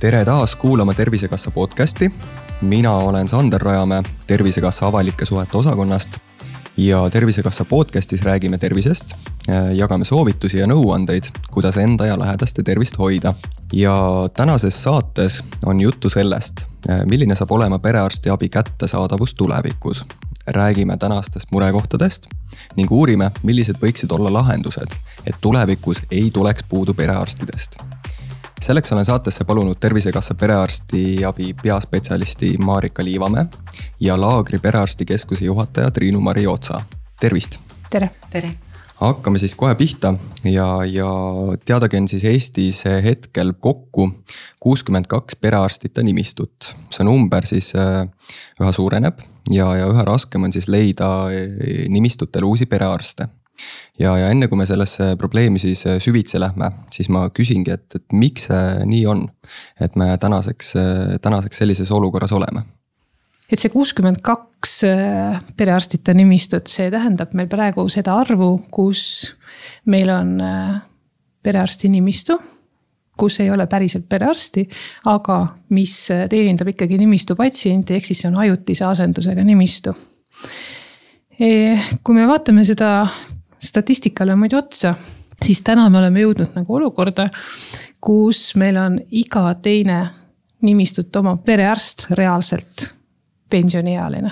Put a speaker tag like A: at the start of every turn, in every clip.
A: tere taas kuulama Tervisekassa podcasti. mina olen Sander Rajamäe Tervisekassa avalike suhete osakonnast ja Tervisekassa podcastis räägime tervisest, jagame soovitusi ja nõuandeid, kuidas enda ja lähedaste tervist hoida. Ja tänases saates on juttu sellest, milline saab olema perearstiabi kättesaadavus tulevikus. räägime tänastest murekohtadest ning uurime, millised võiksid olla lahendused, et tulevikus ei tuleks puudu perearstidest selleks olen saatesse palunud Tervisekassa perearstiabi peaspetsialisti Marika Liivamäe ja Laagri perearstikeskuse juhataja Triinu-Mari Otsa. tervist.
B: tere.
C: tere
A: hakkame siis kohe pihta ja, ja teadagi on siis Eestis hetkel kokku kuuskümmend kaks perearstita nimistut. see number siis äh, üha suureneb ja, ja üha raskem on siis leida äh, nimistutel uusi perearste ja, ja enne kui me sellesse probleemi siis äh, süvitsi lähme, siis ma küsingi, et, et miks see nii on, et me tänaseks, tänaseks sellises olukorras oleme
B: et see kuuskümmend kaks äh, perearstita nimistut, see tähendab meil praegu seda arvu, kus meil on perearsti nimistu, kus ei ole päriselt perearsti, aga mis teenindab ikkagi nimistu patsienti, ehk siis see on ajutise asendusega nimistu. E, kui me vaatame seda statistikale muidu otsa, siis täna me oleme jõudnud nagu olukorda, kus meil on iga teine nimistut omav perearst reaalselt pensioniealine.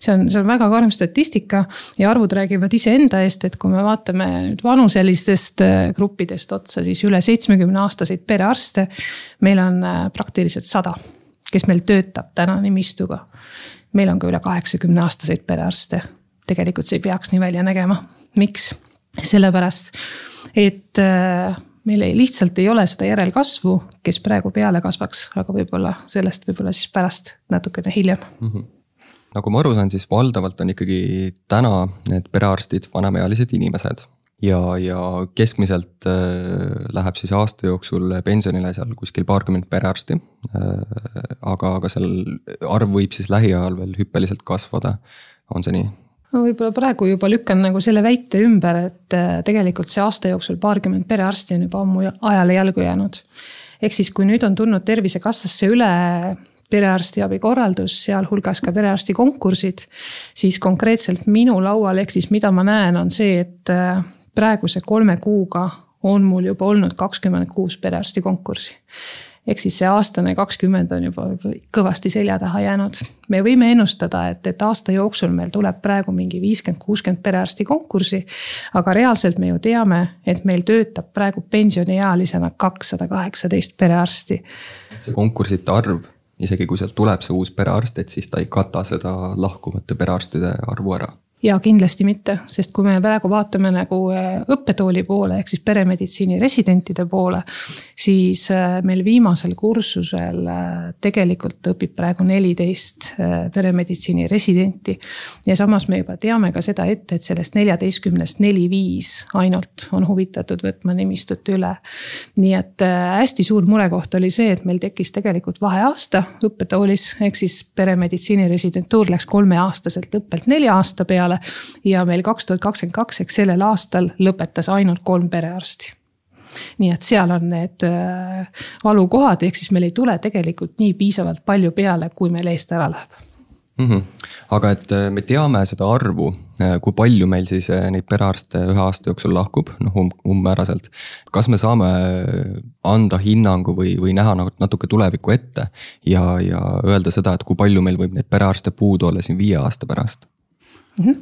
B: see on, see on väga karm statistika ja arvud räägivad iseenda eest, et kui me vaatame nüüd vanuselistest äh, gruppidest otsa, siis üle seitsmekümne aastaseid perearste. meil on äh, praktiliselt sada, kes meil töötab täna nimistuga. meil on ka üle kaheksakümne aastaseid perearste. tegelikult see ei peaks nii välja nägema miks? sellepärast, et äh, meil ei, lihtsalt ei ole seda järelkasvu, kes praegu peale kasvaks, aga võib-olla sellest võib-olla siis pärast natukene hiljem mm. -hmm
A: nagu ma aru saan, siis valdavalt on ikkagi täna need perearstid vanemaealised inimesed ja, ja keskmiselt äh, läheb siis aasta jooksul pensionile seal kuskil paarkümmend perearsti äh,. aga, aga seal arv võib siis lähiajal veel hüppeliselt kasvada, on see nii?
B: Ma võib-olla praegu juba lükkan nagu selle väite ümber, et äh, tegelikult see aasta jooksul paarkümmend perearsti on juba ammu ajale jalgu jäänud. ehk siis, kui nüüd on tulnud Tervisekassasse üle perearstiabi korraldus, sealhulgas ka perearsti konkursid, siis konkreetselt minu laual, ehk siis mida ma näen, on see, et äh, praeguse kolme kuuga on mul juba olnud kakskümmend kuus perearsti konkurssi ehk siis see aastane kakskümmend on juba kõvasti selja taha jäänud. me võime ennustada, et, et aasta jooksul meil tuleb praegu mingi viiskümmend, kuuskümmend perearsti konkurssi. aga reaalselt me ju teame, et meil töötab praegu pensioniealisena kakssada kaheksateist perearsti.
A: see konkursside arv isegi kui sealt tuleb see uus perearst, et siis ta ei kata seda lahkuvate perearstide arvu ära
B: ja kindlasti mitte, sest kui me praegu vaatame nagu äh, õppetooli poole ehk siis peremeditsiini residentide poole. siis äh, meil viimasel kursusel äh, tegelikult õpib praegu neliteist peremeditsiini residenti. ja samas me juba teame ka seda ette, et sellest neljateistkümnest neli-viis ainult on huvitatud võtma nimistut üle. nii et hästi suur murekoht oli see, et meil tekkis tegelikult vaheaasta õppetoolis, ehk siis peremeditsiini residentuur läks kolmeaastaselt õppelt nelja aasta peale peale. ja meil kaks tuhat kakskümmend kaks ehk sellel aastal lõpetas ainult kolm perearsti nii et seal on need äh, valukohad, ehk siis meil ei tule tegelikult nii piisavalt palju peale, kui meil eest ära läheb
A: mm. -hmm. aga et äh, me teame seda arvu, äh, kui palju meil siis neid perearste ühe aasta jooksul lahkub, noh um, umbmääraselt. kas me saame anda hinnangu või, või näha nagu natuke tulevikku ette ja, ja öelda seda, et kui palju meil võib neid perearste puudu olla siin viie aasta pärast?
B: Mhm.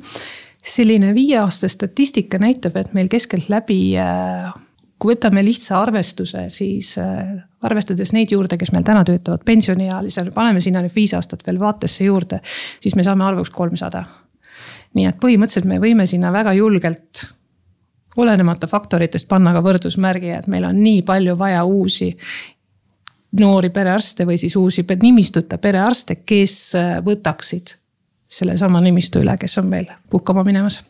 B: selline viie aasta statistika näitab, et meil keskeltläbi äh, kui võtame lihtsa arvestuse, siis äh, arvestades neid juurde, kes meil täna töötavad pensioniealisel, paneme sinna nüüd viis aastat veel vaatesse juurde, siis me saame arvuks kolmsada. nii et põhimõtteliselt me võime sinna väga julgelt, olenemata faktoritest, panna ka võrdusmärgi, et meil on nii palju vaja uusi noori perearste või siis uusi nimistute perearste, kes äh, võtaksid sellesama nimistu üle, kes on meil puhkama minemas.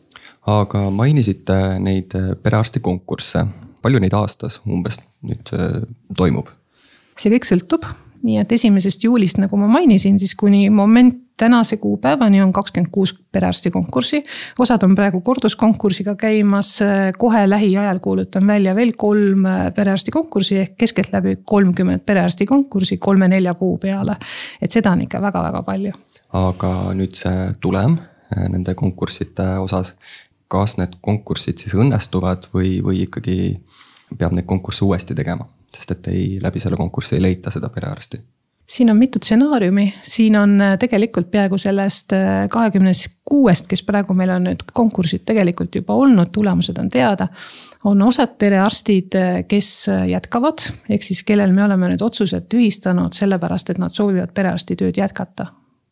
A: aga mainisite neid perearstikonkursse, palju neid aastas umbes nüüd äh, toimub?
B: see kõik sõltub nii et esimesest juulist, nagu ma mainisin, siis kuni moment tänase kuupäevani on kakskümmend kuus perearsti konkurssi. osad on praegu korduskonkursiga käimas, kohe lähiajal kuulutan välja veel kolm perearsti konkurssi ehk keskeltläbi kolmkümmend perearsti konkurssi kolme-nelja kuu peale. et seda on ikka väga-väga palju.
A: Aga nüüd see tulem eh, nende konkursside osas, kas need konkursid siis õnnestuvad või, või ikkagi peab neid konkursse uuesti tegema? sest et ei, läbi selle konkursi ei leita seda perearsti
B: siin on mitu stsenaariumi, siin on äh, tegelikult peaaegu sellest äh, kahekümnest kuuest, kes praegu meil on nüüd konkursid tegelikult juba olnud, tulemused on teada. on osad perearstid, äh, kes jätkavad, ehk siis kellel me oleme nüüd otsused tühistanud sellepärast, et nad soovivad perearstitööd jätkata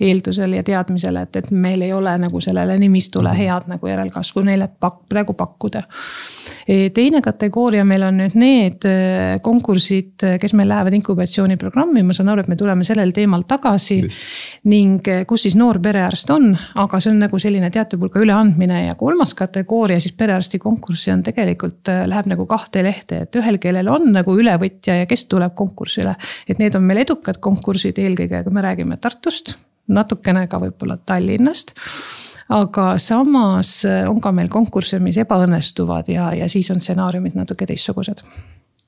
B: eeldusel ja teadmisel, et, et meil ei ole nagu sellele nimistule mhm. head nagu järelkasvu neile pak-, praegu pakkuda. E, teine kategooria meil on nüüd need e, konkursid, kes meil lähevad inkubatsiooniprogrammi, ma saan aru, et me tuleme sellel teemal tagasi. ning e, kus siis noor perearst on, aga see on nagu selline teatud hulga üleandmine ja kolmas kategooria siis perearsti konkurssi on tegelikult, läheb nagu kahte lehte, et ühel, kellel on nagu ülevõtja ja kes tuleb konkursile. et need on meil edukad konkursid eelkõige, kui me räägime Tartust natukene ka võib-olla Tallinnast aga samas äh, on ka meil konkursse, mis ebaõnnestuvad ja, ja siis on stsenaariumid natuke teistsugused.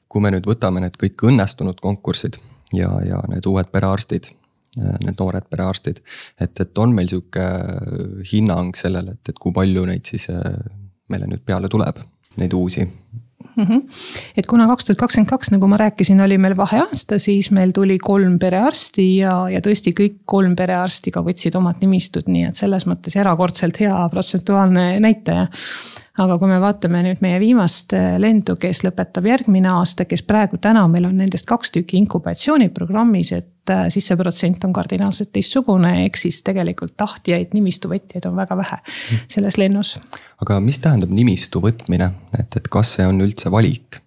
A: kui me nüüd võtame need kõik õnnestunud konkursid ja, ja need uued perearstid, äh, need noored perearstid, et, et on meil sihuke äh, hinnang sellele, et, et kui palju neid siis meile nüüd peale tuleb, neid uusi
B: mm. -hmm. et kuna kaks tuhat kakskümmend kaks, nagu ma rääkisin, oli meil vaheaasta, siis meil tuli kolm perearsti ja, ja tõesti kõik kolm perearsti ka võtsid omad nimistud, nii et selles mõttes erakordselt hea protsentuaalne näitaja aga kui me vaatame nüüd meie viimast äh, lendu, kes lõpetab järgmine aasta, kes praegu täna meil on nendest kaks tükki inkubatsiooniprogrammis, et äh, siis see protsent on kardinaalselt teistsugune, ehk siis tegelikult tahtjaid, nimistu võtjaid on väga vähe selles lennus.
A: aga mis tähendab nimistu võtmine, et, et kas see on üldse valik?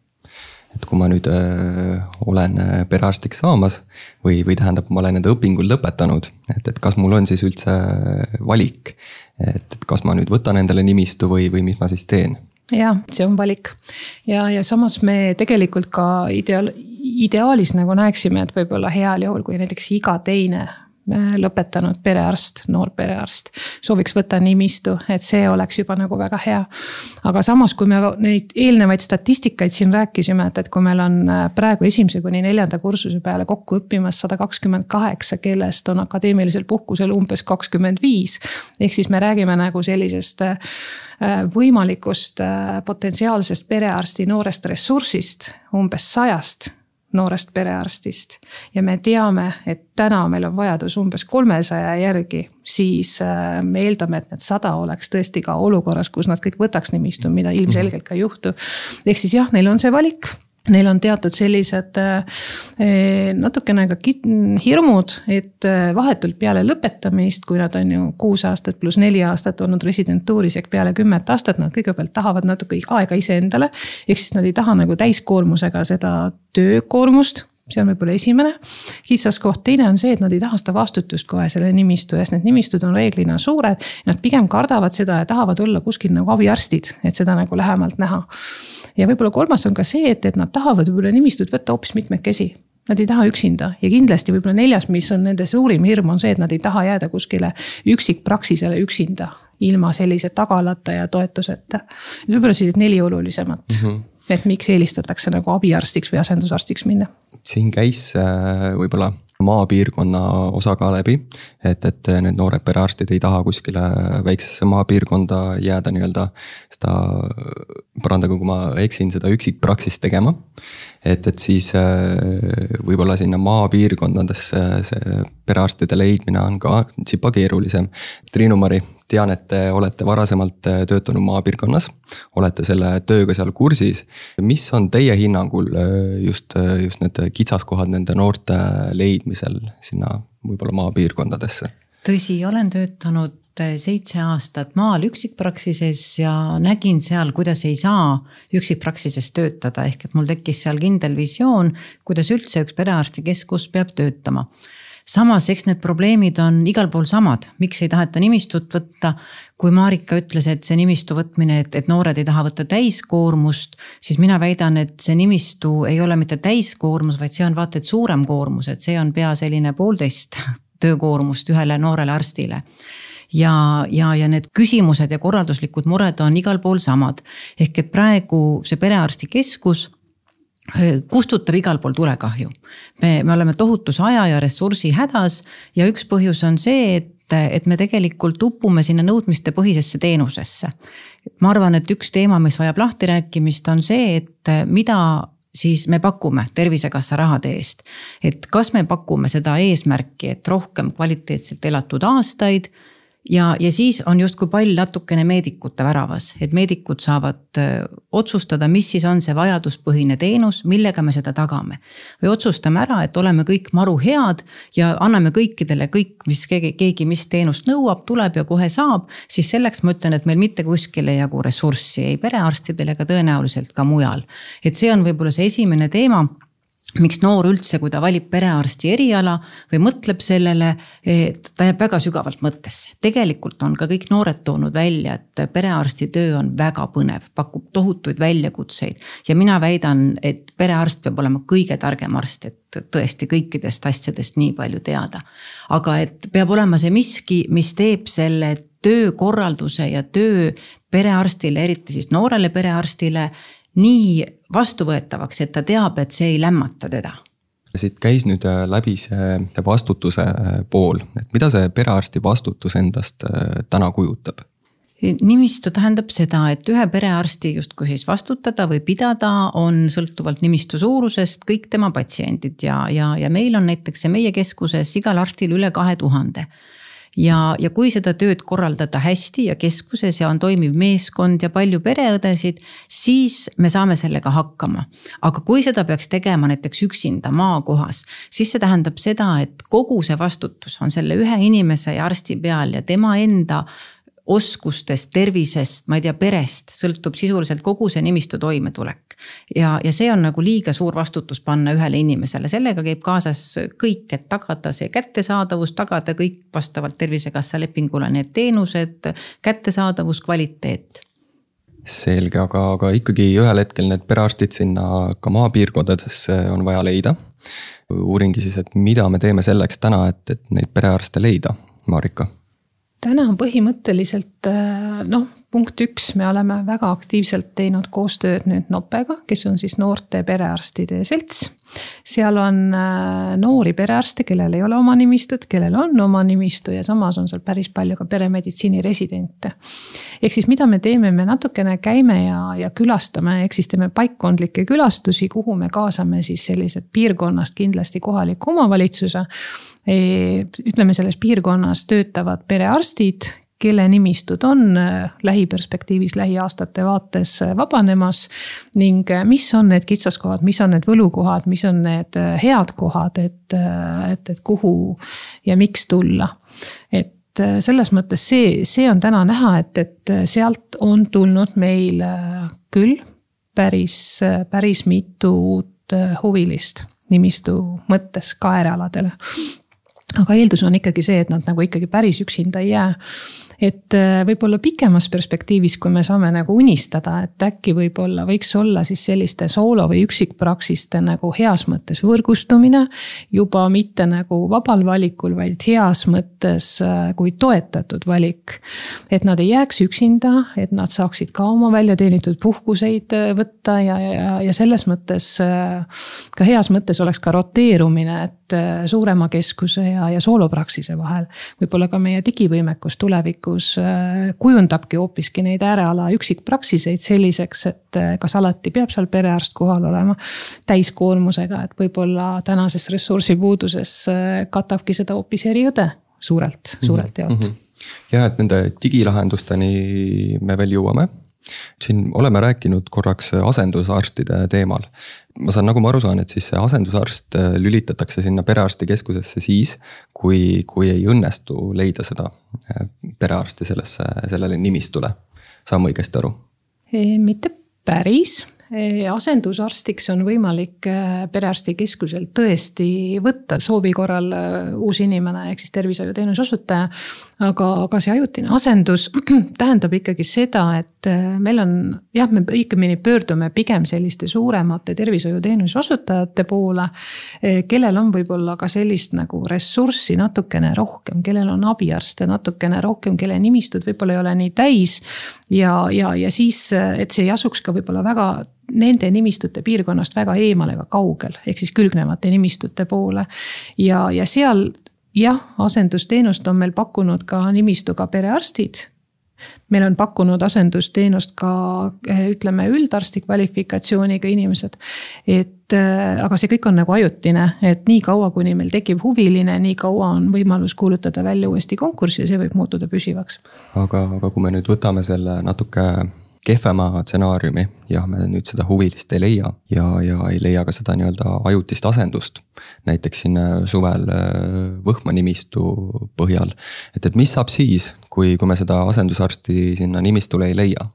A: Et kui ma nüüd öö, äh, olen perearstiks saamas või, või tähendab, ma olen enda õpingud lõpetanud, et, et kas mul on siis üldse valik, et, et kas ma nüüd võtan endale nimistu või, või mis ma siis teen?
B: Jah, see on valik. Ja, ja samas me tegelikult ka ideaal, ideaalis nagu näeksime, et võib-olla heal juhul, kui näiteks iga teine Äh, lõpetanud perearst, noor perearst sooviks võtta nimistu, et see oleks juba nagu väga hea. aga samas, kui me neid eelnevaid statistikaid siin rääkisime, et, et kui meil on äh, praegu esimese kuni neljanda kursuse peale kokku õppimas sada kakskümmend kaheksa, kellest on akadeemilisel puhkusel umbes kakskümmend viis. ehk siis me räägime nagu sellisest äh, võimalikust potentsiaalsest perearsti noorest ressursist umbes sajast noorest perearstist. ja me teame, et täna meil on vajadus umbes kolmesaja järgi, siis äh, me eeldame, et need sada oleks tõesti ka olukorras, kus nad kõik võtaks nimistu, mida ilmselgelt ka ei juhtu. ehk siis jah, neil on see valik Neil on teatud sellised eh, natukene ka hirmud, et eh, vahetult peale lõpetamist, kui nad on ju kuus aastat pluss neli aastat olnud residentuuris ehk peale kümmet aastat, nad kõigepealt tahavad natuke aega iseendale. ehk siis nad ei taha nagu täiskoormusega seda töökoormust see on võib-olla esimene kitsaskoht, teine on see, et nad ei taha seda vastutust kohe selle nimistu ees, need nimistud on reeglina suured. Nad pigem kardavad seda ja tahavad olla kuskil nagu abiarstid, et seda nagu lähemalt näha ja võib-olla kolmas on ka see, et, et nad tahavad võib-olla nimistut võtta hoopis mitmekesi Nad ei taha üksinda ja kindlasti võib-olla neljas, mis on nende suurim hirm, on see, et nad ei taha jääda kuskile üksikpraksisele üksinda. ilma sellise tagalata ja toetuseta. võib-olla sellised neli olulisemat mm. -hmm et miks eelistatakse nagu abiarstiks või asendusarstiks minna?
A: siin käis äh, võib-olla maapiirkonna osa ka läbi. et, et need noored perearstid ei taha kuskile väiksesse maapiirkonda jääda nii-öelda seda, parandage, kui ma eksin, seda üksikpraksist tegema. Et, et siis äh, võib-olla sinna maapiirkondadesse see perearstide leidmine on ka tsipa keerulisem. Triinu-Mari, tean, et te olete varasemalt äh, töötanud maapiirkonnas, olete selle tööga seal kursis. mis on teie hinnangul äh, just, äh, just need kitsaskohad nende noorte leidmisel sinna võib-olla maapiirkondadesse?
C: tõsi, olen töötanud seitse aastat maal üksikpraksises ja nägin seal, kuidas ei saa üksikpraksises töötada, ehk et mul tekkis seal kindel visioon, kuidas üldse üks perearstikeskus peab töötama. Samas, eks need probleemid on igal pool samad, miks ei taheta nimistut võtta. kui Marika ütles, et see nimistu võtmine, et, et noored ei taha võtta täiskoormust, siis mina väidan, et see nimistu ei ole mitte täiskoormus, vaid see on vaata et suurem koormus, et see on pea selline poolteist töökoormust ühele noorele arstile ja, ja, ja need küsimused ja korralduslikud mured on igal pool samad. ehk et praegu see perearstikeskus äh, kustutab igal pool tulekahju. me, me oleme tohutus aja ja ressursi hädas ja üks põhjus on see, et, et me tegelikult upume sinna nõudmistepõhisesse teenusesse. ma arvan, et üks teema, mis vajab lahtirääkimist, on see, et mida siis me pakume Tervisekassa rahade eest. et kas me pakume seda eesmärki, et rohkem kvaliteetselt elatud aastaid ja, ja siis on justkui pall natukene meedikute väravas, et meedikud saavad äh, otsustada, mis siis on see vajaduspõhine teenus, millega me seda tagame. või otsustame ära, et oleme kõik maru head ja anname kõikidele kõik, mis keegi, keegi, mis teenust nõuab, tuleb ja kohe saab. siis selleks ma ütlen, et meil mitte kuskil ei jagu ressurssi ei perearstidel ega tõenäoliselt ka mujal. et see on võib-olla see esimene teema miks noor üldse, kui ta valib perearsti eriala või mõtleb sellele, ta jääb väga sügavalt mõttesse. tegelikult on ka kõik noored toonud välja, et perearsti töö on väga põnev, pakub tohutuid väljakutseid. ja mina väidan, et perearst peab olema kõige targem arst, et tõesti kõikidest asjadest nii palju teada. aga et peab olema see miski, mis teeb selle töökorralduse ja töö perearstile, eriti siis noorele perearstile nii vastuvõetavaks, et ta teab, et see ei lämmata teda.
A: Siit käis nüüd äh, läbi see vastutuse äh, pool, et mida see perearsti vastutus endast äh, täna kujutab?
C: nimistu tähendab seda, et ühe perearsti justkui siis vastutada või pidada on sõltuvalt nimistu suurusest kõik tema patsiendid. Ja, ja, ja meil on näiteks meie keskuses igal arstil üle kahe tuhande ja, ja kui seda tööd korraldada hästi ja keskuses ja on toimiv meeskond ja palju pereõdesid, siis me saame sellega hakkama. aga kui seda peaks tegema näiteks üksinda maakohas, siis see tähendab seda, et kogu see vastutus on selle ühe inimese ja arsti peal ja tema enda oskustest, tervisest, ma ei tea, perest sõltub sisuliselt kogu see nimistu toimetulek. ja, ja see on nagu liiga suur vastutus panna ühele inimesele, sellega käib kaasas kõik, et tagada see kättesaadavus, tagada kõik vastavalt Tervisekassa lepingule need teenused, kättesaadavus, kvaliteet
A: selge, aga, aga ikkagi ühel hetkel need perearstid sinna ka maapiirkondadesse on vaja leida. uuringi siis, et mida me teeme selleks täna, et, et neid perearste leida, Marika
B: täna põhimõtteliselt äh, noh, punkt üks, me oleme väga aktiivselt teinud koostööd nüüd Nopega, kes on siis noorte perearstide selts. seal on äh, noori perearste, kellel ei ole oma nimistut, kellel on oma nimistu ja samas on seal päris palju ka peremeditsiini residente. ehk siis, mida me teeme, me natukene käime ja, ja külastame, ehk siis teeme paikkondlikke külastusi, kuhu me kaasame siis sellised piirkonnast kindlasti kohaliku omavalitsuse ütleme, selles piirkonnas töötavad perearstid, kelle nimistud on äh, lähiperspektiivis, lähiaastate vaates äh, vabanemas. ning mis on need kitsaskohad, mis on need võlukohad, mis on need head kohad, et, et, et kuhu ja miks tulla. et selles mõttes see, see on täna näha, et, et sealt on tulnud meil küll päris, päris mitu uut huvilist nimistu mõttes ka äärealadele aga eeldus on ikkagi see, et nad nagu ikkagi päris üksinda ei jää et äh, võib-olla pikemas perspektiivis, kui me saame nagu unistada, et äkki võib-olla võiks olla siis selliste soolo või üksikpraksiste nagu heas mõttes võrgustumine. juba mitte nagu vabal valikul, vaid heas mõttes äh, kui toetatud valik. et nad ei jääks üksinda, et nad saaksid ka oma väljateenitud puhkuseid äh, võtta ja, ja, ja selles mõttes ka heas mõttes oleks ka roteerumine, et suurema keskuse ja, ja soolopraksise vahel. võib-olla ka meie digivõimekus tulevikus äh, kujundabki hoopiski neid ääreala üksikpraksiseid selliseks, et äh, kas alati peab seal perearst kohal olema täiskoormusega, et võib-olla tänases ressursipuuduses äh, katabki seda hoopis eriõde suurelt, suurelt jaolt mm. -hmm.
A: jah, et nende digilahendusteni me veel jõuame siin oleme rääkinud korraks asendusarstide teemal. ma saan, nagu ma aru saan, et siis see asendusarst äh, lülitatakse sinna perearstikeskusesse siis, kui, kui ei õnnestu leida seda äh, perearsti sellesse, sellele nimistule. saan ma õigesti aru?
B: mitte päris, asendusarstiks on võimalik äh, perearstikeskusel tõesti võtta soovi korral uus inimene ehk siis tervishoiuteenuse osutaja. Aga, aga see ajutine asendus tähendab ikkagi seda, et äh, meil on jah, me õigemini pöördume pigem selliste suuremate tervishoiuteenuse osutajate poole. kellel on võib-olla ka sellist nagu ressurssi natukene rohkem, kellel on abiarste natukene rohkem, kelle nimistud võib-olla ei ole nii täis. ja, ja, ja siis, et see ei asuks ka võib-olla väga nende nimistute piirkonnast väga eemal ega kaugel, ehk siis külgnevate nimistute poole. ja, ja seal jah, asendusteenust on meil pakkunud ka nimistuga perearstid meil on pakkunud asendusteenust ka ütleme üldarsti kvalifikatsiooniga inimesed. et äh, aga see kõik on nagu ajutine, et nii kaua, kuni meil tekib huviline, nii kaua on võimalus kuulutada välja uuesti konkurss ja see võib muutuda püsivaks.
A: aga, aga kui me nüüd võtame selle natuke kehvema stsenaariumi, jah, me nüüd seda huvilist ei leia ja, ja ei leia ka seda nii-öelda ajutist asendust. näiteks siin äh, suvel äh, Võhma nimistu põhjal, et, et mis saab siis, kui, kui me seda asendusarsti sinna nimistule ei leia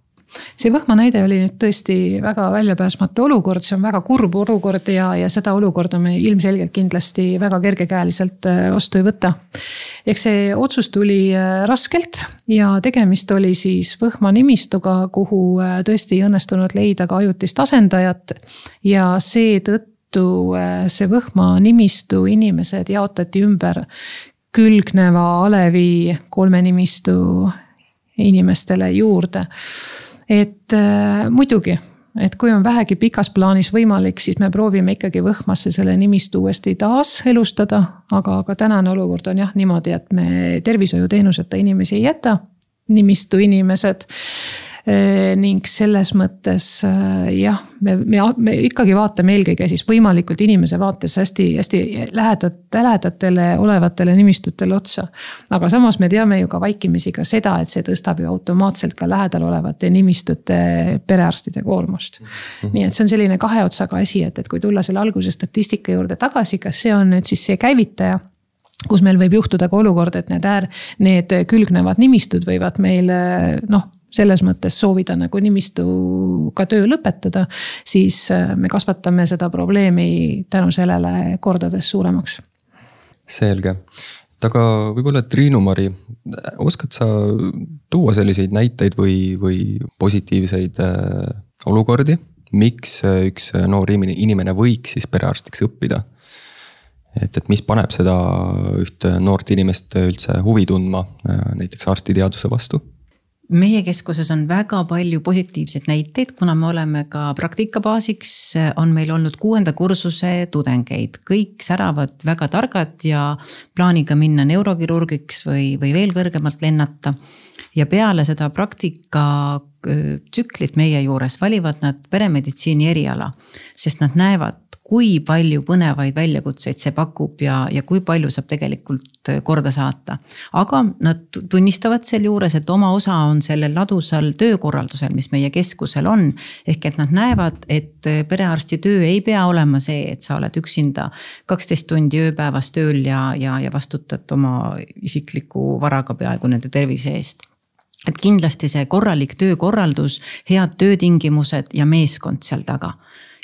B: see Võhma näide oli nüüd tõesti väga väljapääsmatu olukord, see on väga kurb olukord ja, ja seda olukorda me ilmselgelt kindlasti väga kergekäeliselt äh, vastu ei võta. ehk see otsus tuli äh, raskelt ja tegemist oli siis Võhma nimistuga, kuhu äh, tõesti ei õnnestunud leida ka ajutist asendajat ja seetõttu see Võhma nimistu inimesed jaotati ümber külgneva alevi kolme nimistu inimestele juurde et äh, muidugi, et kui on vähegi pikas plaanis võimalik, siis me proovime ikkagi Võhmasse selle nimistu uuesti taaselustada. aga, aga tänane olukord on jah niimoodi, et me tervishoiuteenuseta inimesi ei jäta, nimistu inimesed ning selles mõttes äh, jah, me, me, me ikkagi vaatame eelkõige siis võimalikult inimese vaates hästi, hästi lähedat, lähedatele olevatele nimistutele otsa. aga samas me teame ju ka vaikimisi ka seda, et see tõstab ju automaatselt ka lähedal olevate nimistute perearstide koormust mm. -hmm. nii et see on selline kahe otsaga asi, et, et kui tulla selle alguse statistika juurde tagasi, kas see on nüüd siis see käivitaja kus meil võib juhtuda ka olukord, et need äär, need külgnevad nimistud võivad meil noh, selles mõttes soovida nagu nimistuga töö lõpetada, siis äh, me kasvatame seda probleemi tänu sellele kordades suuremaks.
A: selge, et aga võib-olla Triinu-Mari, oskad sa tuua selliseid näiteid või, või positiivseid äh, olukordi, miks üks noor inimene võiks siis perearstiks õppida? et, et mis paneb seda ühte noort inimest üldse huvi tundma äh, näiteks arstiteaduse vastu
C: meie keskuses on väga palju positiivseid näiteid, kuna me oleme ka praktikabaasiks, on meil olnud kuuenda kursuse tudengeid, kõik säravad väga targad ja plaaniga minna neurokirurgiks või, või veel kõrgemalt lennata. ja peale seda praktika tsüklit meie juures valivad nad peremeditsiini eriala, sest nad näevad kui palju põnevaid väljakutseid see pakub ja, ja kui palju saab tegelikult äh, korda saata. aga nad tunnistavad sealjuures, et oma osa on sellel ladusal töökorraldusel, mis meie keskusel on. ehk et nad näevad, et äh, perearsti töö ei pea olema see, et sa oled üksinda kaksteist tundi ööpäevas tööl ja, ja, ja vastutad oma isikliku varaga peaaegu nende tervise eest et kindlasti see korralik töökorraldus, head töötingimused ja meeskond seal taga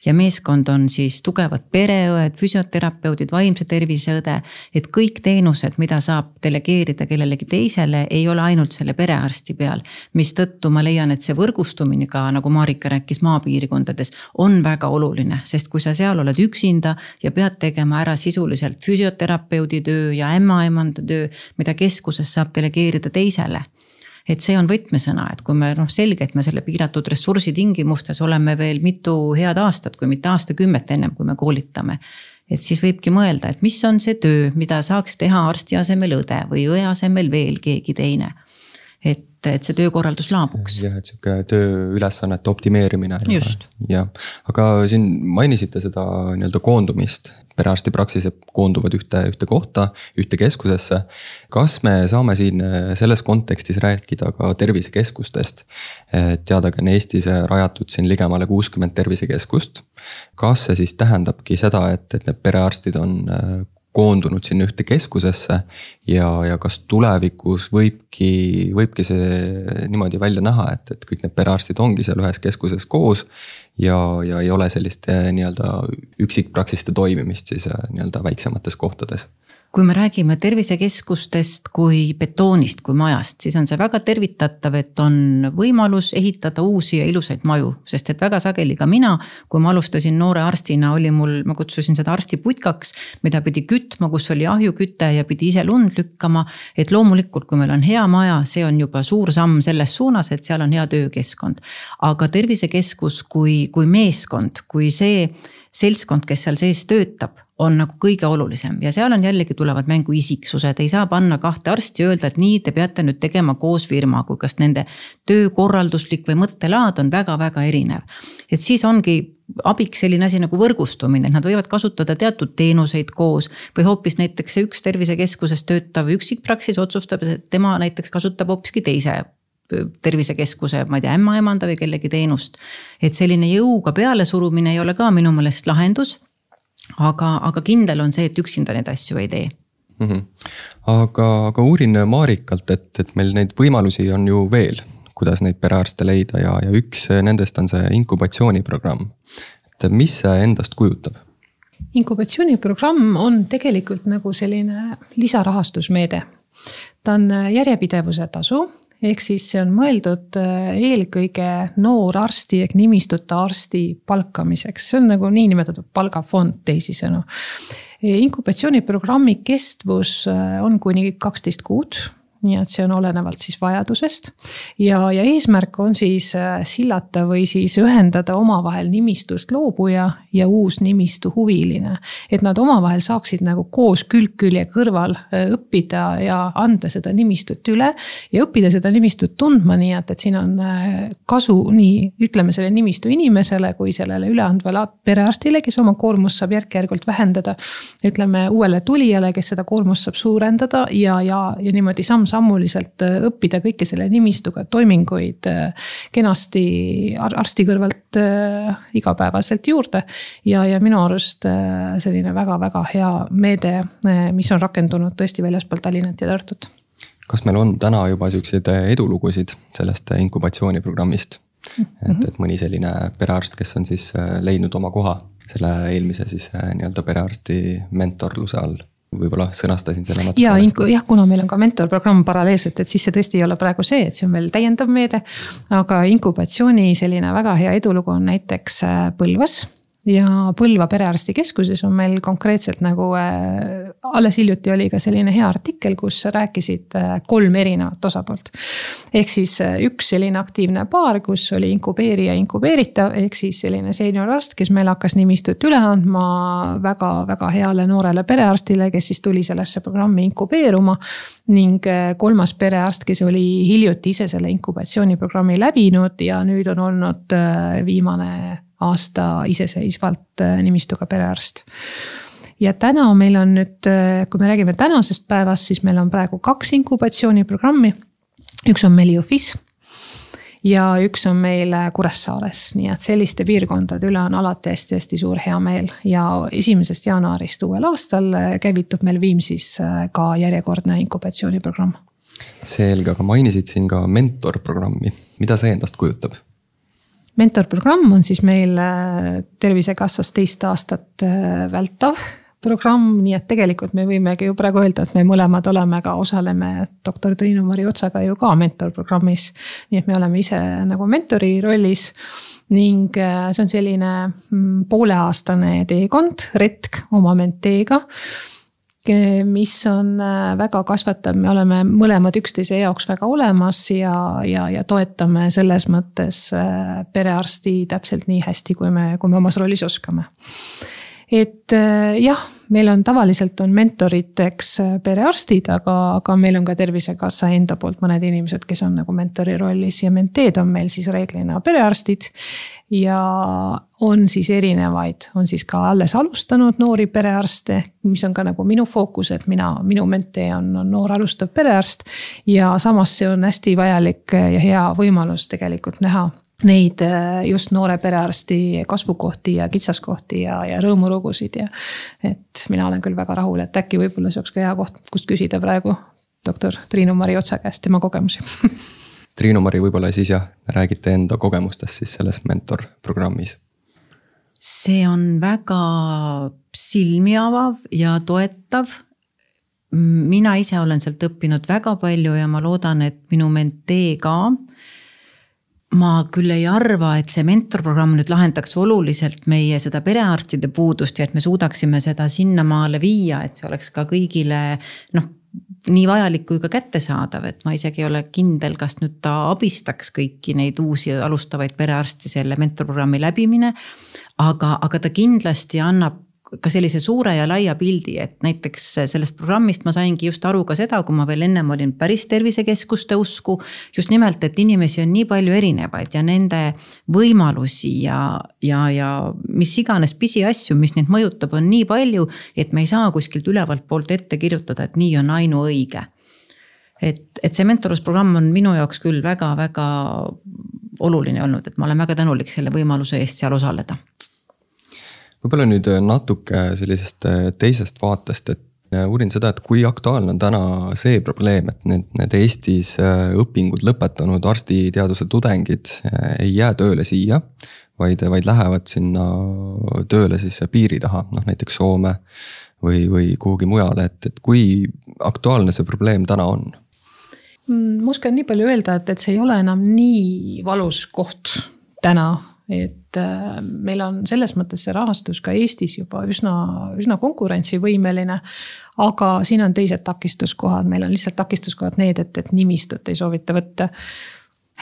C: ja meeskond on siis tugevad pereõed, füsioterapeudid, vaimse tervise õde. et kõik teenused, mida saab delegeerida kellelegi teisele, ei ole ainult selle perearsti peal. mistõttu ma leian, et see võrgustumine ka nagu Marika rääkis maapiirkondades on väga oluline, sest kui sa seal oled üksinda ja pead tegema ära sisuliselt füsioterapeudi töö ja ämmaemanda töö, mida keskuses saab delegeerida teisele et see on võtmesõna, et kui me noh, selge, et me selle piiratud ressursi tingimustes oleme veel mitu head aastat, kui mitte aastakümmet ennem, kui me koolitame et siis võibki mõelda, et mis on see töö, mida saaks teha arsti asemel õde või õe asemel veel keegi teine. et et see töökorraldus laabuks.
A: jah, et sihuke tööülesannete optimeerimine.
C: just.
A: jah, aga siin mainisite seda nii-öelda koondumist, perearstipraksised koonduvad ühte, ühte kohta, ühte keskusesse. kas me saame siin selles kontekstis rääkida ka tervisekeskustest? teadagi on Eestis rajatud siin ligemale kuuskümmend tervisekeskust. kas see siis tähendabki seda, et, et need perearstid on koondunud sinna ühte keskusesse. ja, ja kas tulevikus võibki, võibki see niimoodi välja näha, et, et kõik need perearstid ongi seal ühes keskuses koos. ja, ja ei ole sellist nii-öelda üksikpraksiste toimimist siis nii-öelda väiksemates kohtades
C: kui me räägime tervisekeskustest kui betoonist, kui majast, siis on see väga tervitatav, et on võimalus ehitada uusi ja ilusaid maju. sest et väga sageli ka mina, kui ma alustasin noore arstina, oli mul, ma kutsusin seda arstiputkaks, mida pidi kütma, kus oli ahjuküte ja pidi ise lund lükkama. et loomulikult, kui meil on hea maja, see on juba suur samm selles suunas, et seal on hea töökeskkond. aga tervisekeskus kui, kui meeskond, kui see seltskond, kes seal sees töötab, on nagu kõige olulisem ja seal on jällegi tulevad mängu isiksused, ei saa panna kahte arsti ja öelda, et nii, te peate nüüd tegema koos firma, kui kas nende töökorralduslik või mõttelaad on väga-väga erinev. et siis ongi abiks selline asi nagu võrgustumine, et nad võivad kasutada teatud teenuseid koos või hoopis näiteks see üks tervisekeskuses töötav üksikpraksis otsustab, et tema näiteks kasutab hoopiski teise tervisekeskuse, ma ei tea, ämmaemanda või kellegi teenust. et selline jõuga pealesurumine ei ole ka minu meelest lahendus aga, aga kindel on see, et üksinda neid asju ei tee
A: mm. -hmm. aga, aga uurin Marikalt, et, et meil neid võimalusi on ju veel, kuidas neid perearste leida ja, ja üks nendest on see inkubatsiooniprogramm. et mis see endast kujutab?
B: inkubatsiooniprogramm on tegelikult nagu selline lisarahastusmeede. ta on järjepidevuse tasu ehk siis see on mõeldud äh, eelkõige noorarsti ehk nimistute arsti palkamiseks, see on nagu niinimetatud palgafond teisisõnu. inkubatsiooniprogrammi kestvus äh, on kuni kaksteist kuud nii et see on olenevalt siis vajadusest. ja, ja eesmärk on siis äh, sillata või siis ühendada omavahel nimistust loobuja ja uus nimistu huviline. et nad omavahel saaksid nagu koos külg külje kõrval äh, õppida ja anda seda nimistut üle. ja õppida seda nimistut tundma, nii et, et siin on äh, kasu nii ütleme selle nimistu inimesele kui sellele üleandvale perearstile, kes oma koormust saab järk-järgult vähendada. ütleme uuele tulijale, kes seda koormust saab suurendada ja, ja, ja niimoodi samm sammuliselt äh, õppida kõike selle nimistuga toiminguid äh, kenasti arsti kõrvalt äh, igapäevaselt juurde. ja, ja minu arust selline väga-väga hea meede, mis on rakendunud tõesti väljaspool Tallinnat ja Tartut.
A: kas meil on täna juba siukseid edulugusid sellest inkubatsiooniprogrammist? et, et mõni selline perearst, kes on siis leidnud oma koha selle eelmise siis nii-öelda perearsti mentorluse all võib-olla sõnastasin selle natuke.
B: ja jah, kuna meil on ka mentorprogramm paralleelselt, et siis see tõesti ei ole praegu see, et see on veel täiendav meede. aga inkubatsiooni selline väga hea edulugu on näiteks äh, Põlvas ja Põlva perearstikeskuses on meil konkreetselt nagu äh, alles hiljuti oli ka selline hea artikkel, kus rääkisid äh, kolm erinevat osapoolt. ehk siis äh, üks selline aktiivne paar, kus oli inkubeerija, inkubeeritav, ehk siis selline seeniorarst, kes meil hakkas nimistut üle andma väga-väga heale noorele perearstile, kes siis tuli sellesse programmi inkubeeruma. ning äh, kolmas perearst, kes oli hiljuti ise selle inkubatsiooniprogrammi läbinud ja nüüd on olnud äh, viimane aasta iseseisvalt äh, nimistuga perearst ja täna meil on nüüd, äh, kui me räägime tänasest päevast, siis meil on praegu kaks inkubatsiooniprogrammi. üks on meil Jõhvis ja üks on meil äh, Kuressaares, nii et selliste piirkondade üle on alati hästi-hästi suur heameel ja esimesest jaanuarist uuel aastal käivitub meil Viimsis ka järjekordne inkubatsiooniprogramm.
A: selge, aga mainisid siin ka mentorprogrammi, mida see endast kujutab?
B: Mentorprogramm on siis meil äh, Tervisekassas teist aastat äh, vältav programm, nii et tegelikult me võimegi ju praegu öelda, et me mõlemad oleme ka, osaleme doktor Triinu Mari Otsaga ju ka mentorprogrammis. nii et me oleme ise nagu mentori rollis ning äh, see on selline mm, pooleaastane teekond, retk oma menteega mis on äh, väga kasvatav, me oleme mõlemad üksteise jaoks väga olemas ja, ja, ja toetame selles mõttes äh, perearsti täpselt nii hästi, kui me, kui me omas rollis oskame. et jah, meil on tavaliselt on mentoriteks perearstid, aga, aga meil on ka tervisekassa enda poolt mõned inimesed, kes on nagu mentori rollis ja menteed on meil siis reeglina perearstid ja on siis erinevaid, on siis ka alles alustanud noori perearste, mis on ka nagu minu fookus, et mina, minu mentee on, on noor alustav perearst. ja samas see on hästi vajalik ja hea võimalus tegelikult näha neid just noore perearsti kasvukohti ja kitsaskohti ja, ja rõõmulugusid ja. et mina olen küll väga rahul, et äkki võib-olla see oleks ka hea koht, kust küsida praegu doktor Triinu-Mari Otsa käest tema kogemusi
A: Triinu-Mari, võib-olla siis jah, räägite enda kogemustest siis selles mentorprogrammis.
C: see on väga silmi avav ja toetav. mina ise olen sealt õppinud väga palju ja ma loodan, et minu mentee ka ma küll ei arva, et see mentorprogramm nüüd lahendaks oluliselt meie seda perearstide puudust ja et me suudaksime seda sinnamaale viia, et see oleks ka kõigile noh nii vajalik kui ka kättesaadav, et ma isegi ei ole kindel, kas nüüd ta abistaks kõiki neid uusi alustavaid perearste selle mentorprogrammi läbimine. aga, aga ta kindlasti annab ka sellise suure ja laia pildi, et näiteks sellest programmist ma saingi just aru ka seda, kui ma veel ennem olin päris tervisekeskuste usku. just nimelt, et inimesi on nii palju erinevaid ja nende võimalusi ja, ja, ja mis iganes pisiasju, mis neid mõjutab, on nii palju, et me ei saa kuskilt ülevalt poolt ette kirjutada, et nii on ainuõige et, et see mentorlusprogramm on minu jaoks küll väga-väga oluline olnud, et ma olen väga tänulik selle võimaluse eest seal osaleda
A: võib-olla nüüd äh, natuke sellisest äh, teisest vaatest, et äh, uurin seda, et kui aktuaalne on täna see probleem, et need, need Eestis õpingud lõpetanud arstiteaduse tudengid ei jää tööle siia. vaid, vaid lähevad sinna tööle siis piiri taha, noh näiteks Soome või, või kuhugi mujale, et, et kui aktuaalne see probleem täna on?
B: Mm, ma oskan nii palju öelda, et, et see ei ole enam nii valus koht täna et äh, meil on selles mõttes see rahastus ka Eestis juba üsna, üsna konkurentsivõimeline. aga siin on teised takistuskohad, meil on lihtsalt takistuskohad need, et, et nimistut ei soovita võtta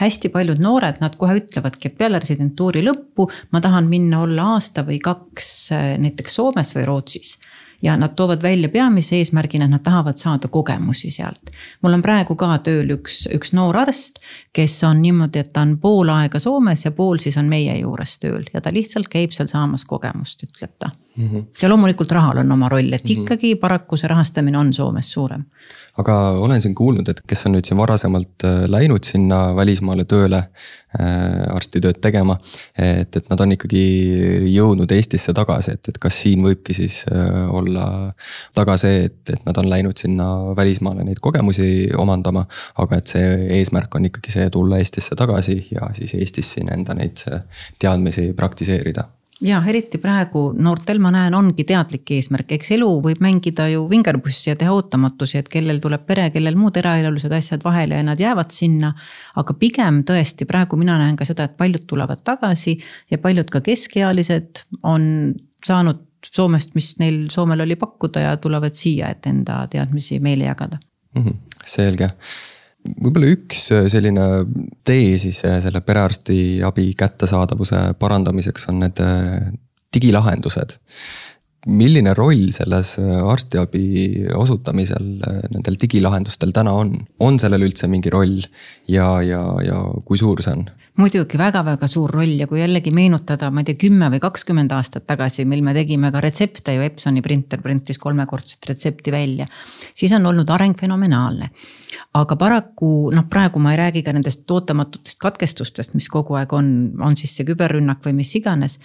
C: hästi paljud noored, nad kohe ütlevadki, et peale residentuuri lõppu ma tahan minna olla aasta või kaks äh, näiteks Soomes või Rootsis ja nad toovad välja peamise eesmärgina, et nad tahavad saada kogemusi sealt. mul on praegu ka tööl üks, üks noor arst, kes on niimoodi, et ta on pool aega Soomes ja pool siis on meie juures tööl ja ta lihtsalt käib seal saamas kogemust, ütleb ta mm. -hmm. ja loomulikult rahal on oma roll, et mhm. ikkagi paraku see rahastamine on Soomes suurem
A: aga olen siin kuulnud, et kes on nüüd siin varasemalt äh, läinud sinna välismaale tööle äh, arstitööd tegema. et, et nad on ikkagi jõudnud Eestisse tagasi, et, et kas siin võibki siis äh, olla taga see, et, et nad on läinud sinna välismaale neid kogemusi omandama. aga et see eesmärk on ikkagi see tulla Eestisse tagasi ja siis Eestis siin enda neid teadmisi praktiseerida
C: ja eriti praegu noortel ma näen, ongi teadlik eesmärk, eks elu võib mängida ju vingerpussi ja teha ootamatusi, et kellel tuleb pere, kellel muud eraelulised asjad vahele ja nad jäävad sinna. aga pigem tõesti praegu mina näen ka seda, et paljud tulevad tagasi ja paljud ka keskealised on saanud Soomest, mis neil Soomel oli pakkuda ja tulevad siia, et enda teadmisi meile jagada
A: mm. -hmm, selge võib-olla üks äh, selline tee siis äh, selle perearstiabi kättesaadavuse parandamiseks on need äh, digilahendused. Milline roll selles arstiabi osutamisel nendel digilahendustel täna on, on sellel üldse mingi roll ja, ja, ja kui suur see on?
C: muidugi väga-väga suur roll ja kui jällegi meenutada, ma ei tea, kümme või kakskümmend aastat tagasi, mil me tegime ka retsepte ju, Epsoni printer printis kolmekordset retsepti välja. siis on olnud areng fenomenaalne. aga paraku noh, praegu ma ei räägi ka nendest ootamatutest katkestustest, mis kogu aeg on, on siis see küberrünnak või mis iganes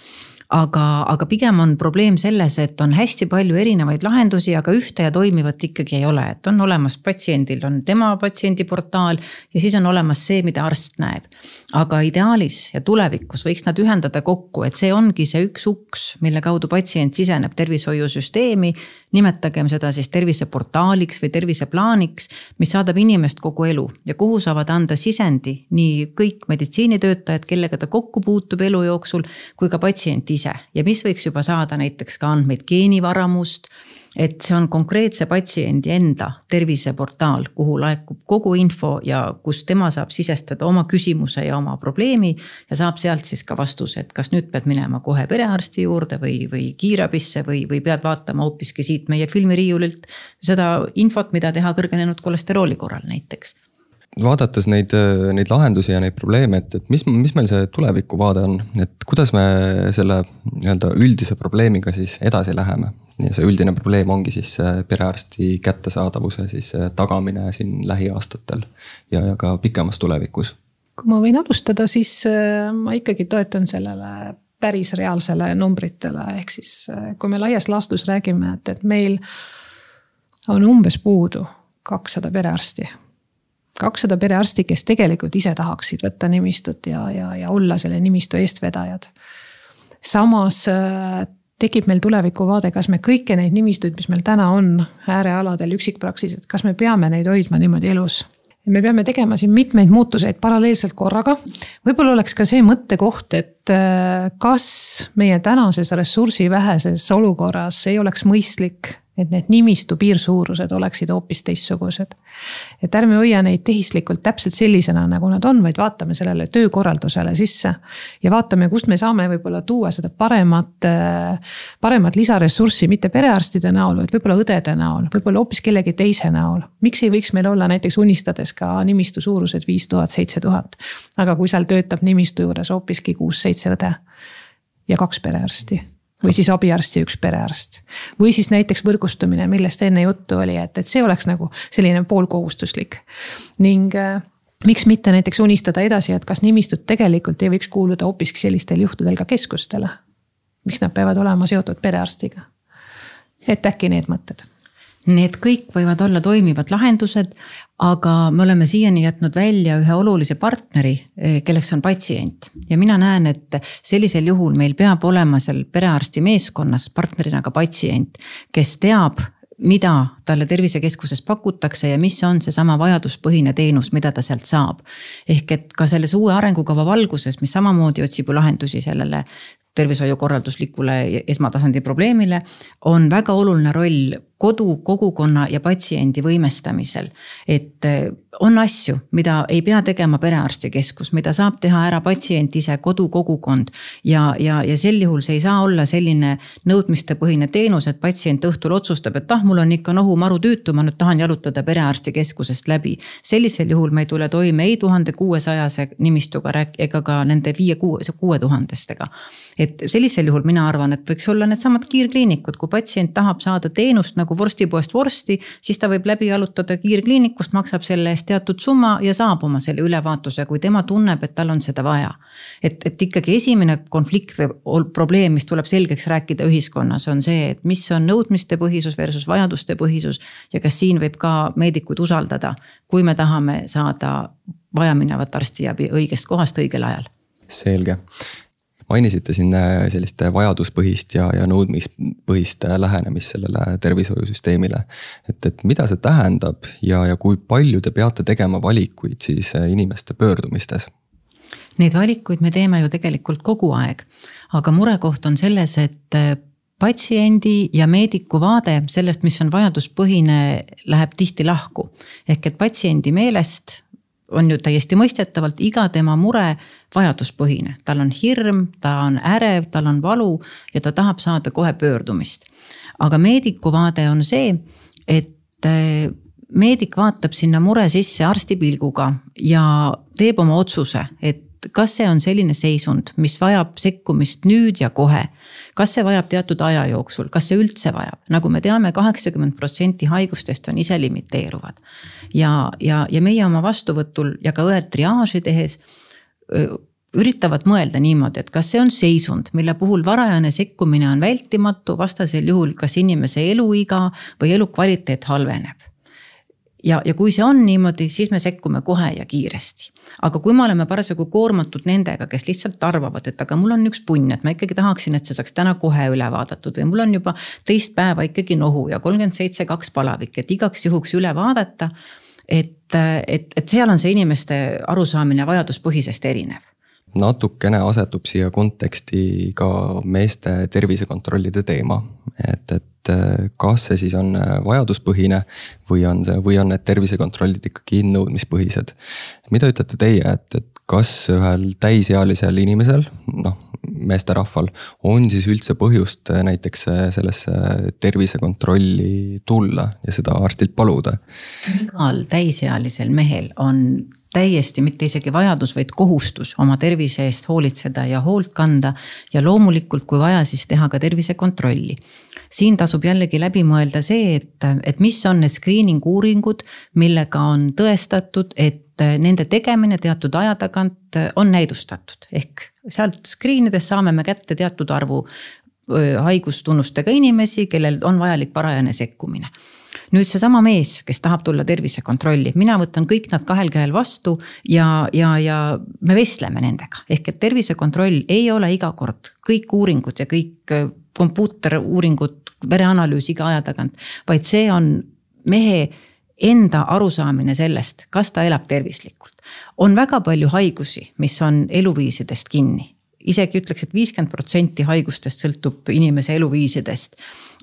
C: aga, aga pigem on probleem selles, et on hästi palju erinevaid lahendusi, aga ühte ja toimivat ikkagi ei ole, et on olemas patsiendil on tema patsiendiportaal ja siis on olemas see, mida arst näeb. aga ideaalis ja tulevikus võiks nad ühendada kokku, et see ongi see üks uks, mille kaudu patsient siseneb tervishoiusüsteemi. Nimetagem seda siis terviseportaaliks või terviseplaaniks, mis saadab inimest kogu elu ja kuhu saavad anda sisendi nii kõik meditsiinitöötajad, kellega ta kokku puutub elu jooksul, kui ka patsient ise ja mis võiks juba saada näiteks ka andmeid geenivaramust. Et see on konkreetse patsiendi enda terviseportaal, kuhu laekub kogu info ja kus tema saab sisestada oma küsimuse ja oma probleemi. ja saab sealt siis ka vastuse, et kas nüüd pead minema kohe perearsti juurde või, või kiirabisse või, või pead vaatama hoopiski siit meie filmiriiulilt seda infot, mida teha kõrgenenud kolesterooli korral näiteks
A: vaadates neid, neid lahendusi ja neid probleeme, et, et mis, mis meil see tulevikuvaade on, et kuidas me selle nii-öelda üldise probleemiga siis edasi läheme? ja see üldine probleem ongi siis perearsti kättesaadavuse siis tagamine siin lähiaastatel ja, ja ka pikemas tulevikus
B: kui ma võin alustada, siis äh, ma ikkagi toetan sellele päris reaalsele numbritele, ehk siis äh, kui me laias laastus räägime, et, et meil on umbes puudu kakssada perearsti. Kakssada perearsti, kes tegelikult ise tahaksid võtta nimistut ja, ja, ja olla selle nimistu eestvedajad. samas äh, tekib meil tulevikuvaade, kas me kõiki neid nimistuid, mis meil täna on äärealadel üksikpraksised, kas me peame neid hoidma niimoodi elus me peame tegema siin mitmeid muutuseid paralleelselt korraga. võib-olla oleks ka see mõttekoht, et äh, kas meie tänases ressursi väheses olukorras ei oleks mõistlik et need nimistu piirsuurused oleksid hoopis teistsugused. et ärme hoia neid tehislikult täpselt sellisena, nagu nad on, vaid vaatame sellele töökorraldusele sisse. ja vaatame, kust me saame võib-olla tuua seda paremat, paremat lisaressurssi, mitte perearstide näol, vaid võib-olla õdede näol, võib-olla hoopis kellegi teise näol. miks ei võiks meil olla näiteks unistades ka nimistu suurused viis tuhat, seitse tuhat. aga kui seal töötab nimistu juures hoopiski kuus-seitse õde ja kaks perearsti või siis abiarst ja üks perearst. või siis näiteks võrgustumine, millest enne juttu oli, et, et see oleks nagu selline poolkohustuslik. ning äh, miks mitte näiteks unistada edasi, et kas nimistud tegelikult ei võiks kuuluda hoopiski sellistel juhtudel ka keskustele. miks nad peavad olema seotud perearstiga? et äkki need mõtted
C: Need kõik võivad olla toimivad lahendused, aga me oleme siiani jätnud välja ühe olulise partneri, eh, kelleks on patsient. ja mina näen, et sellisel juhul meil peab olema seal perearsti meeskonnas partnerina ka patsient, kes teab mida talle tervisekeskuses pakutakse ja mis on seesama vajaduspõhine teenus, mida ta sealt saab. ehk et ka selles uue arengukava valguses, mis samamoodi otsib ju lahendusi sellele tervishoiukorralduslikule esmatasandi probleemile, on väga oluline roll kodu, kogukonna ja patsiendi võimestamisel. et eh, on asju, mida ei pea tegema perearstikeskus, mida saab teha ära patsient ise, kodu, kogukond. ja, ja, ja sel juhul see ei saa olla selline nõudmistepõhine teenus, et patsient õhtul otsustab, et ah, mul on ikka nohumaru tüütu, ma nüüd tahan jalutada perearstikeskusest läbi. sellisel juhul me ei tule toime ei tuhande kuuesajase nimistuga ega ka nende viie, kuue, kuue tuhandestega. et sellisel juhul mina arvan, et võiks olla needsamad kiirkliinikud, kui patsient tahab saada teenust nagu vorstipoest vorsti, siis ta võib läbi jalutada kiirkliinikust, maksab selle eest teatud summa ja saab oma selle ülevaatuse, kui tema tunneb, et tal on seda vaja. et, et ikkagi esimene konflikt või probleem, mis tuleb selgeks rääkida ühiskonnas, on see, et mis on nõudmiste põhisus versus vajaduste põhisus. ja kas siin võib ka meedikuid usaldada, kui me tahame saada vajaminevat arstiabi õigest kohast õigel ajal
A: selge, mainisite siin äh, sellist vajaduspõhist ja, ja nõudmispõhist äh, lähenemist sellele tervishoiusüsteemile. et, et mida see tähendab ja, ja kui palju te peate tegema valikuid siis äh, inimeste pöördumistes?
C: Neid valikuid me teeme ju tegelikult kogu aeg, aga murekoht on selles, et patsiendi ja meediku vaade sellest, mis on vajaduspõhine, läheb tihti lahku. ehk et patsiendi meelest on ju täiesti mõistetavalt iga tema mure vajaduspõhine, tal on hirm, ta on ärev, tal on valu ja ta tahab saada kohe pöördumist. aga meediku vaade on see, et eh, meedik vaatab sinna mure sisse arsti pilguga ja teeb oma otsuse, et kas see on selline seisund, mis vajab sekkumist nüüd ja kohe. kas see vajab teatud aja jooksul, kas see üldse vajab, nagu me teame, kaheksakümmend protsenti haigustest on ise limiteeruvad. ja, ja, ja meie oma vastuvõtul ja ka õed triaaži tehes üritavad mõelda niimoodi, et kas see on seisund, mille puhul varajane sekkumine on vältimatu, vastasel juhul kas inimese eluiga või elukvaliteet halveneb ja, ja kui see on niimoodi, siis me sekkume kohe ja kiiresti. aga kui me oleme parasjagu koormatud nendega, kes lihtsalt arvavad, et aga mul on üks punn, et ma ikkagi tahaksin, et see saaks täna kohe üle vaadatud või mul on juba teist päeva ikkagi nohu ja kolmkümmend seitse, kaks palavik, et igaks juhuks üle vaadata. et, et, et seal on see inimeste arusaamine vajaduspõhisest erinev
A: natukene asetub siia konteksti ka meeste tervisekontrollide teema. et, et kas see siis on äh, vajaduspõhine või on see, või on need tervisekontrollid ikkagi nõudmispõhised. mida ütlete teie, et, et kas ühel täisealisel inimesel, noh meesterahval, on siis üldse põhjust äh, näiteks sellesse tervisekontrolli tulla ja seda arstilt paluda?
C: igal täisealisel mehel on täiesti mitte isegi vajadus, vaid kohustus oma tervise eest hoolitseda ja hoolt kanda. ja loomulikult, kui vaja, siis teha ka tervisekontrolli. siin tasub jällegi läbi mõelda see, et, et mis on need screening uuringud, millega on tõestatud, et nende tegemine teatud aja tagant on näidustatud, ehk sealt screen ides saame me kätte teatud arvu haigustunnustega inimesi, kellel on vajalik varajane sekkumine. Nüüd seesama mees, kes tahab tulla tervisekontrolli, mina võtan kõik nad kahel käel vastu ja, ja, ja me vestleme nendega. ehk et tervisekontroll ei ole iga kord kõik uuringud ja kõik äh, kompuuteruuringud, vereanalüüs iga aja tagant, vaid see on mehe enda arusaamine sellest, kas ta elab tervislikult. on väga palju haigusi, mis on eluviisidest kinni isegi ütleks et, et viiskümmend protsenti haigustest sõltub inimese eluviisidest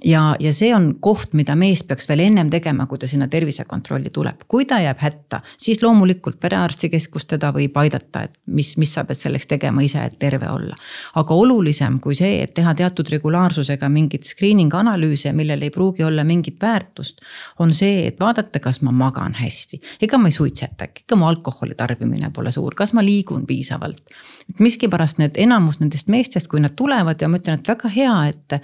C: ja, ja see on koht, mida mees peaks veel ennem tegema, kui ta sinna tervisekontrolli tuleb. kui ta jääb hätta, siis loomulikult perearstikeskus teda võib aidata, et mis, mis sa pead selleks tegema ise, et terve olla. aga olulisem kui see, et teha teatud regulaarsusega mingeid screening analüüse, millel ei pruugi olla mingit väärtust. on see, et vaadata, kas ma magan hästi, ega ma ei suitseta, ega mu alkoholi tarbimine pole suur, kas ma liigun piisavalt. et miskipärast need enamus nendest meestest, kui nad tulevad ja ma ütlen, et väga hea, et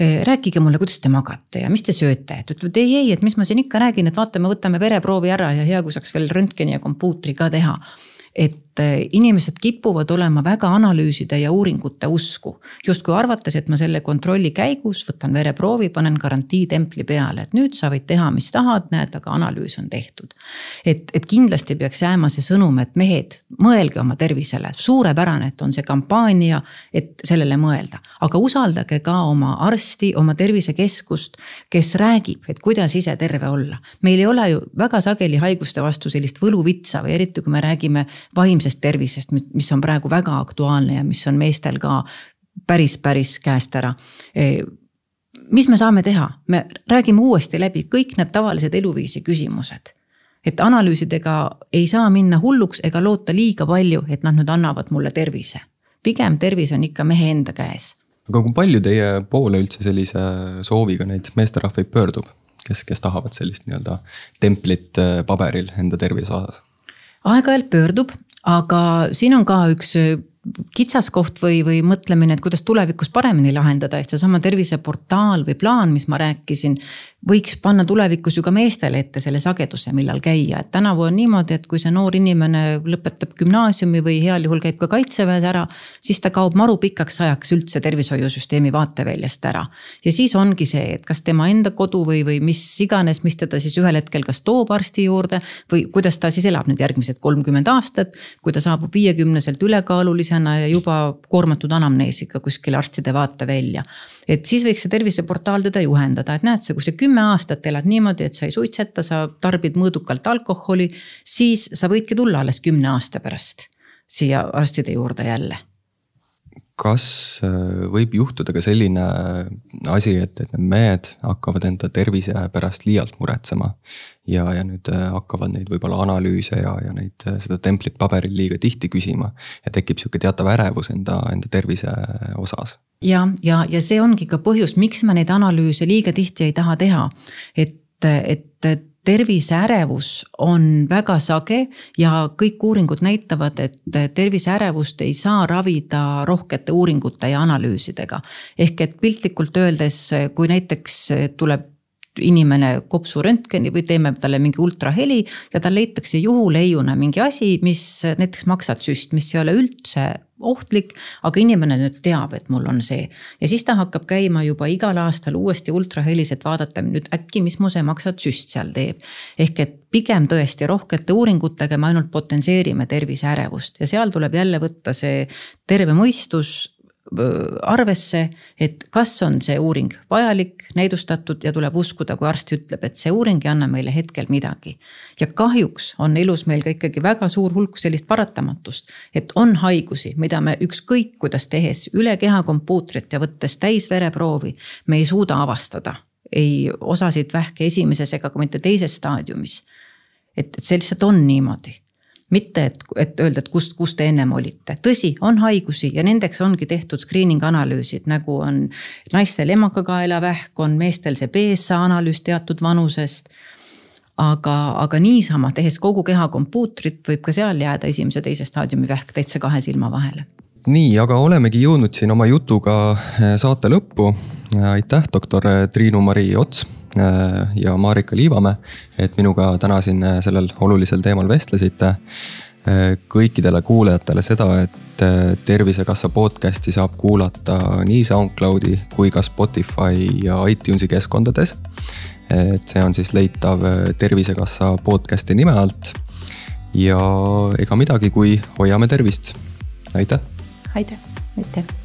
C: rääkige mulle, kuidas te magate ja mis te sööte, et ütlevad ei, ei, et mis ma siin ikka räägin, et vaata, me võtame vereproovi ära ja hea, kui saaks veel röntgeni ja kompuutri ka teha. et et äh, inimesed kipuvad olema väga analüüside ja uuringute usku. justkui arvates, et ma selle kontrolli käigus võtan vereproovi, panen garantiitempli peale, et nüüd sa võid teha, mis tahad, näed, aga analüüs on tehtud. et, et kindlasti peaks jääma see sõnum, et mehed, mõelge oma tervisele, suurepärane, et on see kampaania, et sellele mõelda. aga usaldage ka oma arsti, oma tervisekeskust, kes räägib, et kuidas ise terve olla. meil ei ole ju väga sageli haiguste vastu sellist võluvitsa või eriti, kui me räägime vaimsest vaimsest tervisest, mis on praegu väga aktuaalne ja mis on meestel ka päris, päris käest ära mis me saame teha, me räägime uuesti läbi kõik need tavalised eluviisi küsimused. et analüüsidega ei saa minna hulluks ega loota liiga palju, et nad nüüd annavad mulle tervise. pigem tervis on ikka mehe enda käes.
A: aga kui palju teie poole üldse sellise sooviga neid meesterahvaid pöördub, kes, kes tahavad sellist nii-öelda templit äh, paberil enda tervise osas?
C: aeg-ajalt pöördub, aga siin on ka üks äh, kitsaskoht või, või mõtlemine, et kuidas tulevikus paremini lahendada, et seesama terviseportaal või plaan, mis ma rääkisin võiks panna tulevikus ju ka meestele ette selle sageduse, millal käia, et tänavu on niimoodi, et kui see noor inimene lõpetab gümnaasiumi või heal juhul käib ka kaitseväes ära. siis ta kaob maru pikaks ajaks üldse tervishoiusüsteemi vaateväljast ära. ja siis ongi see, et kas tema enda kodu või, või mis iganes, mis teda siis ühel hetkel kas toob arsti juurde. või kuidas ta siis elab need järgmised kolmkümmend aastat, kui ta saabub viiekümneselt ülekaalulisena ja juba koormatud anamneesiga kuskile arstide vaatevälja. et siis võiks see terviseportaal teda juhendada, et näed sa, kui see kümme kümme aastat elad niimoodi, et sa ei suitseta, sa tarbid mõõdukalt alkoholi, siis sa võidki tulla alles kümne aasta pärast siia arstide juurde jälle
A: kas äh, võib juhtuda ka selline asi, et, et need mehed hakkavad enda tervise pärast liialt muretsema. ja, ja nüüd äh, hakkavad neid võib-olla analüüse ja, ja neid, äh, seda templit paberil liiga tihti küsima. ja tekib sihuke teatav ärevus enda, enda tervise osas
C: ja, ja, ja see ongi ka põhjus, miks me neid analüüse liiga tihti ei taha teha. et, et terviseärevus on väga sage ja kõik uuringud näitavad, et terviseärevust ei saa ravida rohkete uuringute ja analüüsidega. ehk et piltlikult öeldes, kui näiteks tuleb inimene kopsuröntgeni või teeme talle mingi ultraheli ja tal leitakse juhuleiuna mingi asi, mis näiteks maksatsüst, mis ei ole üldse ohtlik, aga inimene nüüd teab, et mul on see. ja siis ta hakkab käima juba igal aastal uuesti ultrahelis, et vaadata nüüd äkki, mis mu see maksatsüst seal teeb. ehk et pigem tõesti rohkete uuringutega me ainult potenseerime terviseärevust ja seal tuleb jälle võtta see terve mõistus arvesse, et kas on see uuring vajalik, näidustatud ja tuleb uskuda, kui arst ütleb, et see uuring ei anna meile hetkel midagi. ja kahjuks on elus meil ka ikkagi väga suur hulk sellist paratamatust, et on haigusi, mida me ükskõik kuidas tehes üle keha kompuutrit ja võttes täis vereproovi, me ei suuda avastada ei osasid vähki esimeses ega ka mitte teises staadiumis. et, et see lihtsalt on niimoodi mitte et, et öelda, et kust, kus te ennem olite, tõsi, on haigusi ja nendeks ongi tehtud screening analüüsid, nagu on naistel emakakaelavähk, on meestel see BSA analüüs teatud vanusest aga, aga niisama tehes kogu keha kompuutrit, võib ka seal jääda esimese, teise staadiumi vähk täitsa kahe silma vahele.
A: nii, aga olemegi jõudnud siin oma jutuga eh, saate lõppu. aitäh, doktor Triinu-Mari Ots ja Marika Liivamäe, et minuga täna siin sellel olulisel teemal vestlesite. kõikidele kuulajatele seda, et Tervisekassa podcast'i saab kuulata nii SoundCloudi kui ka Spotify ja iTunesi keskkondades. et see on siis leitav Tervisekassa podcast'i nime alt. ja ega midagi, kui hoiame tervist, aitäh.
B: aitäh.
C: aitäh